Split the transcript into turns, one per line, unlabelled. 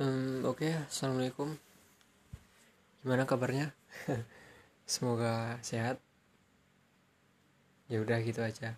um, oke okay, assalamualaikum. Gimana kabarnya? Semoga sehat. Ya udah gitu aja.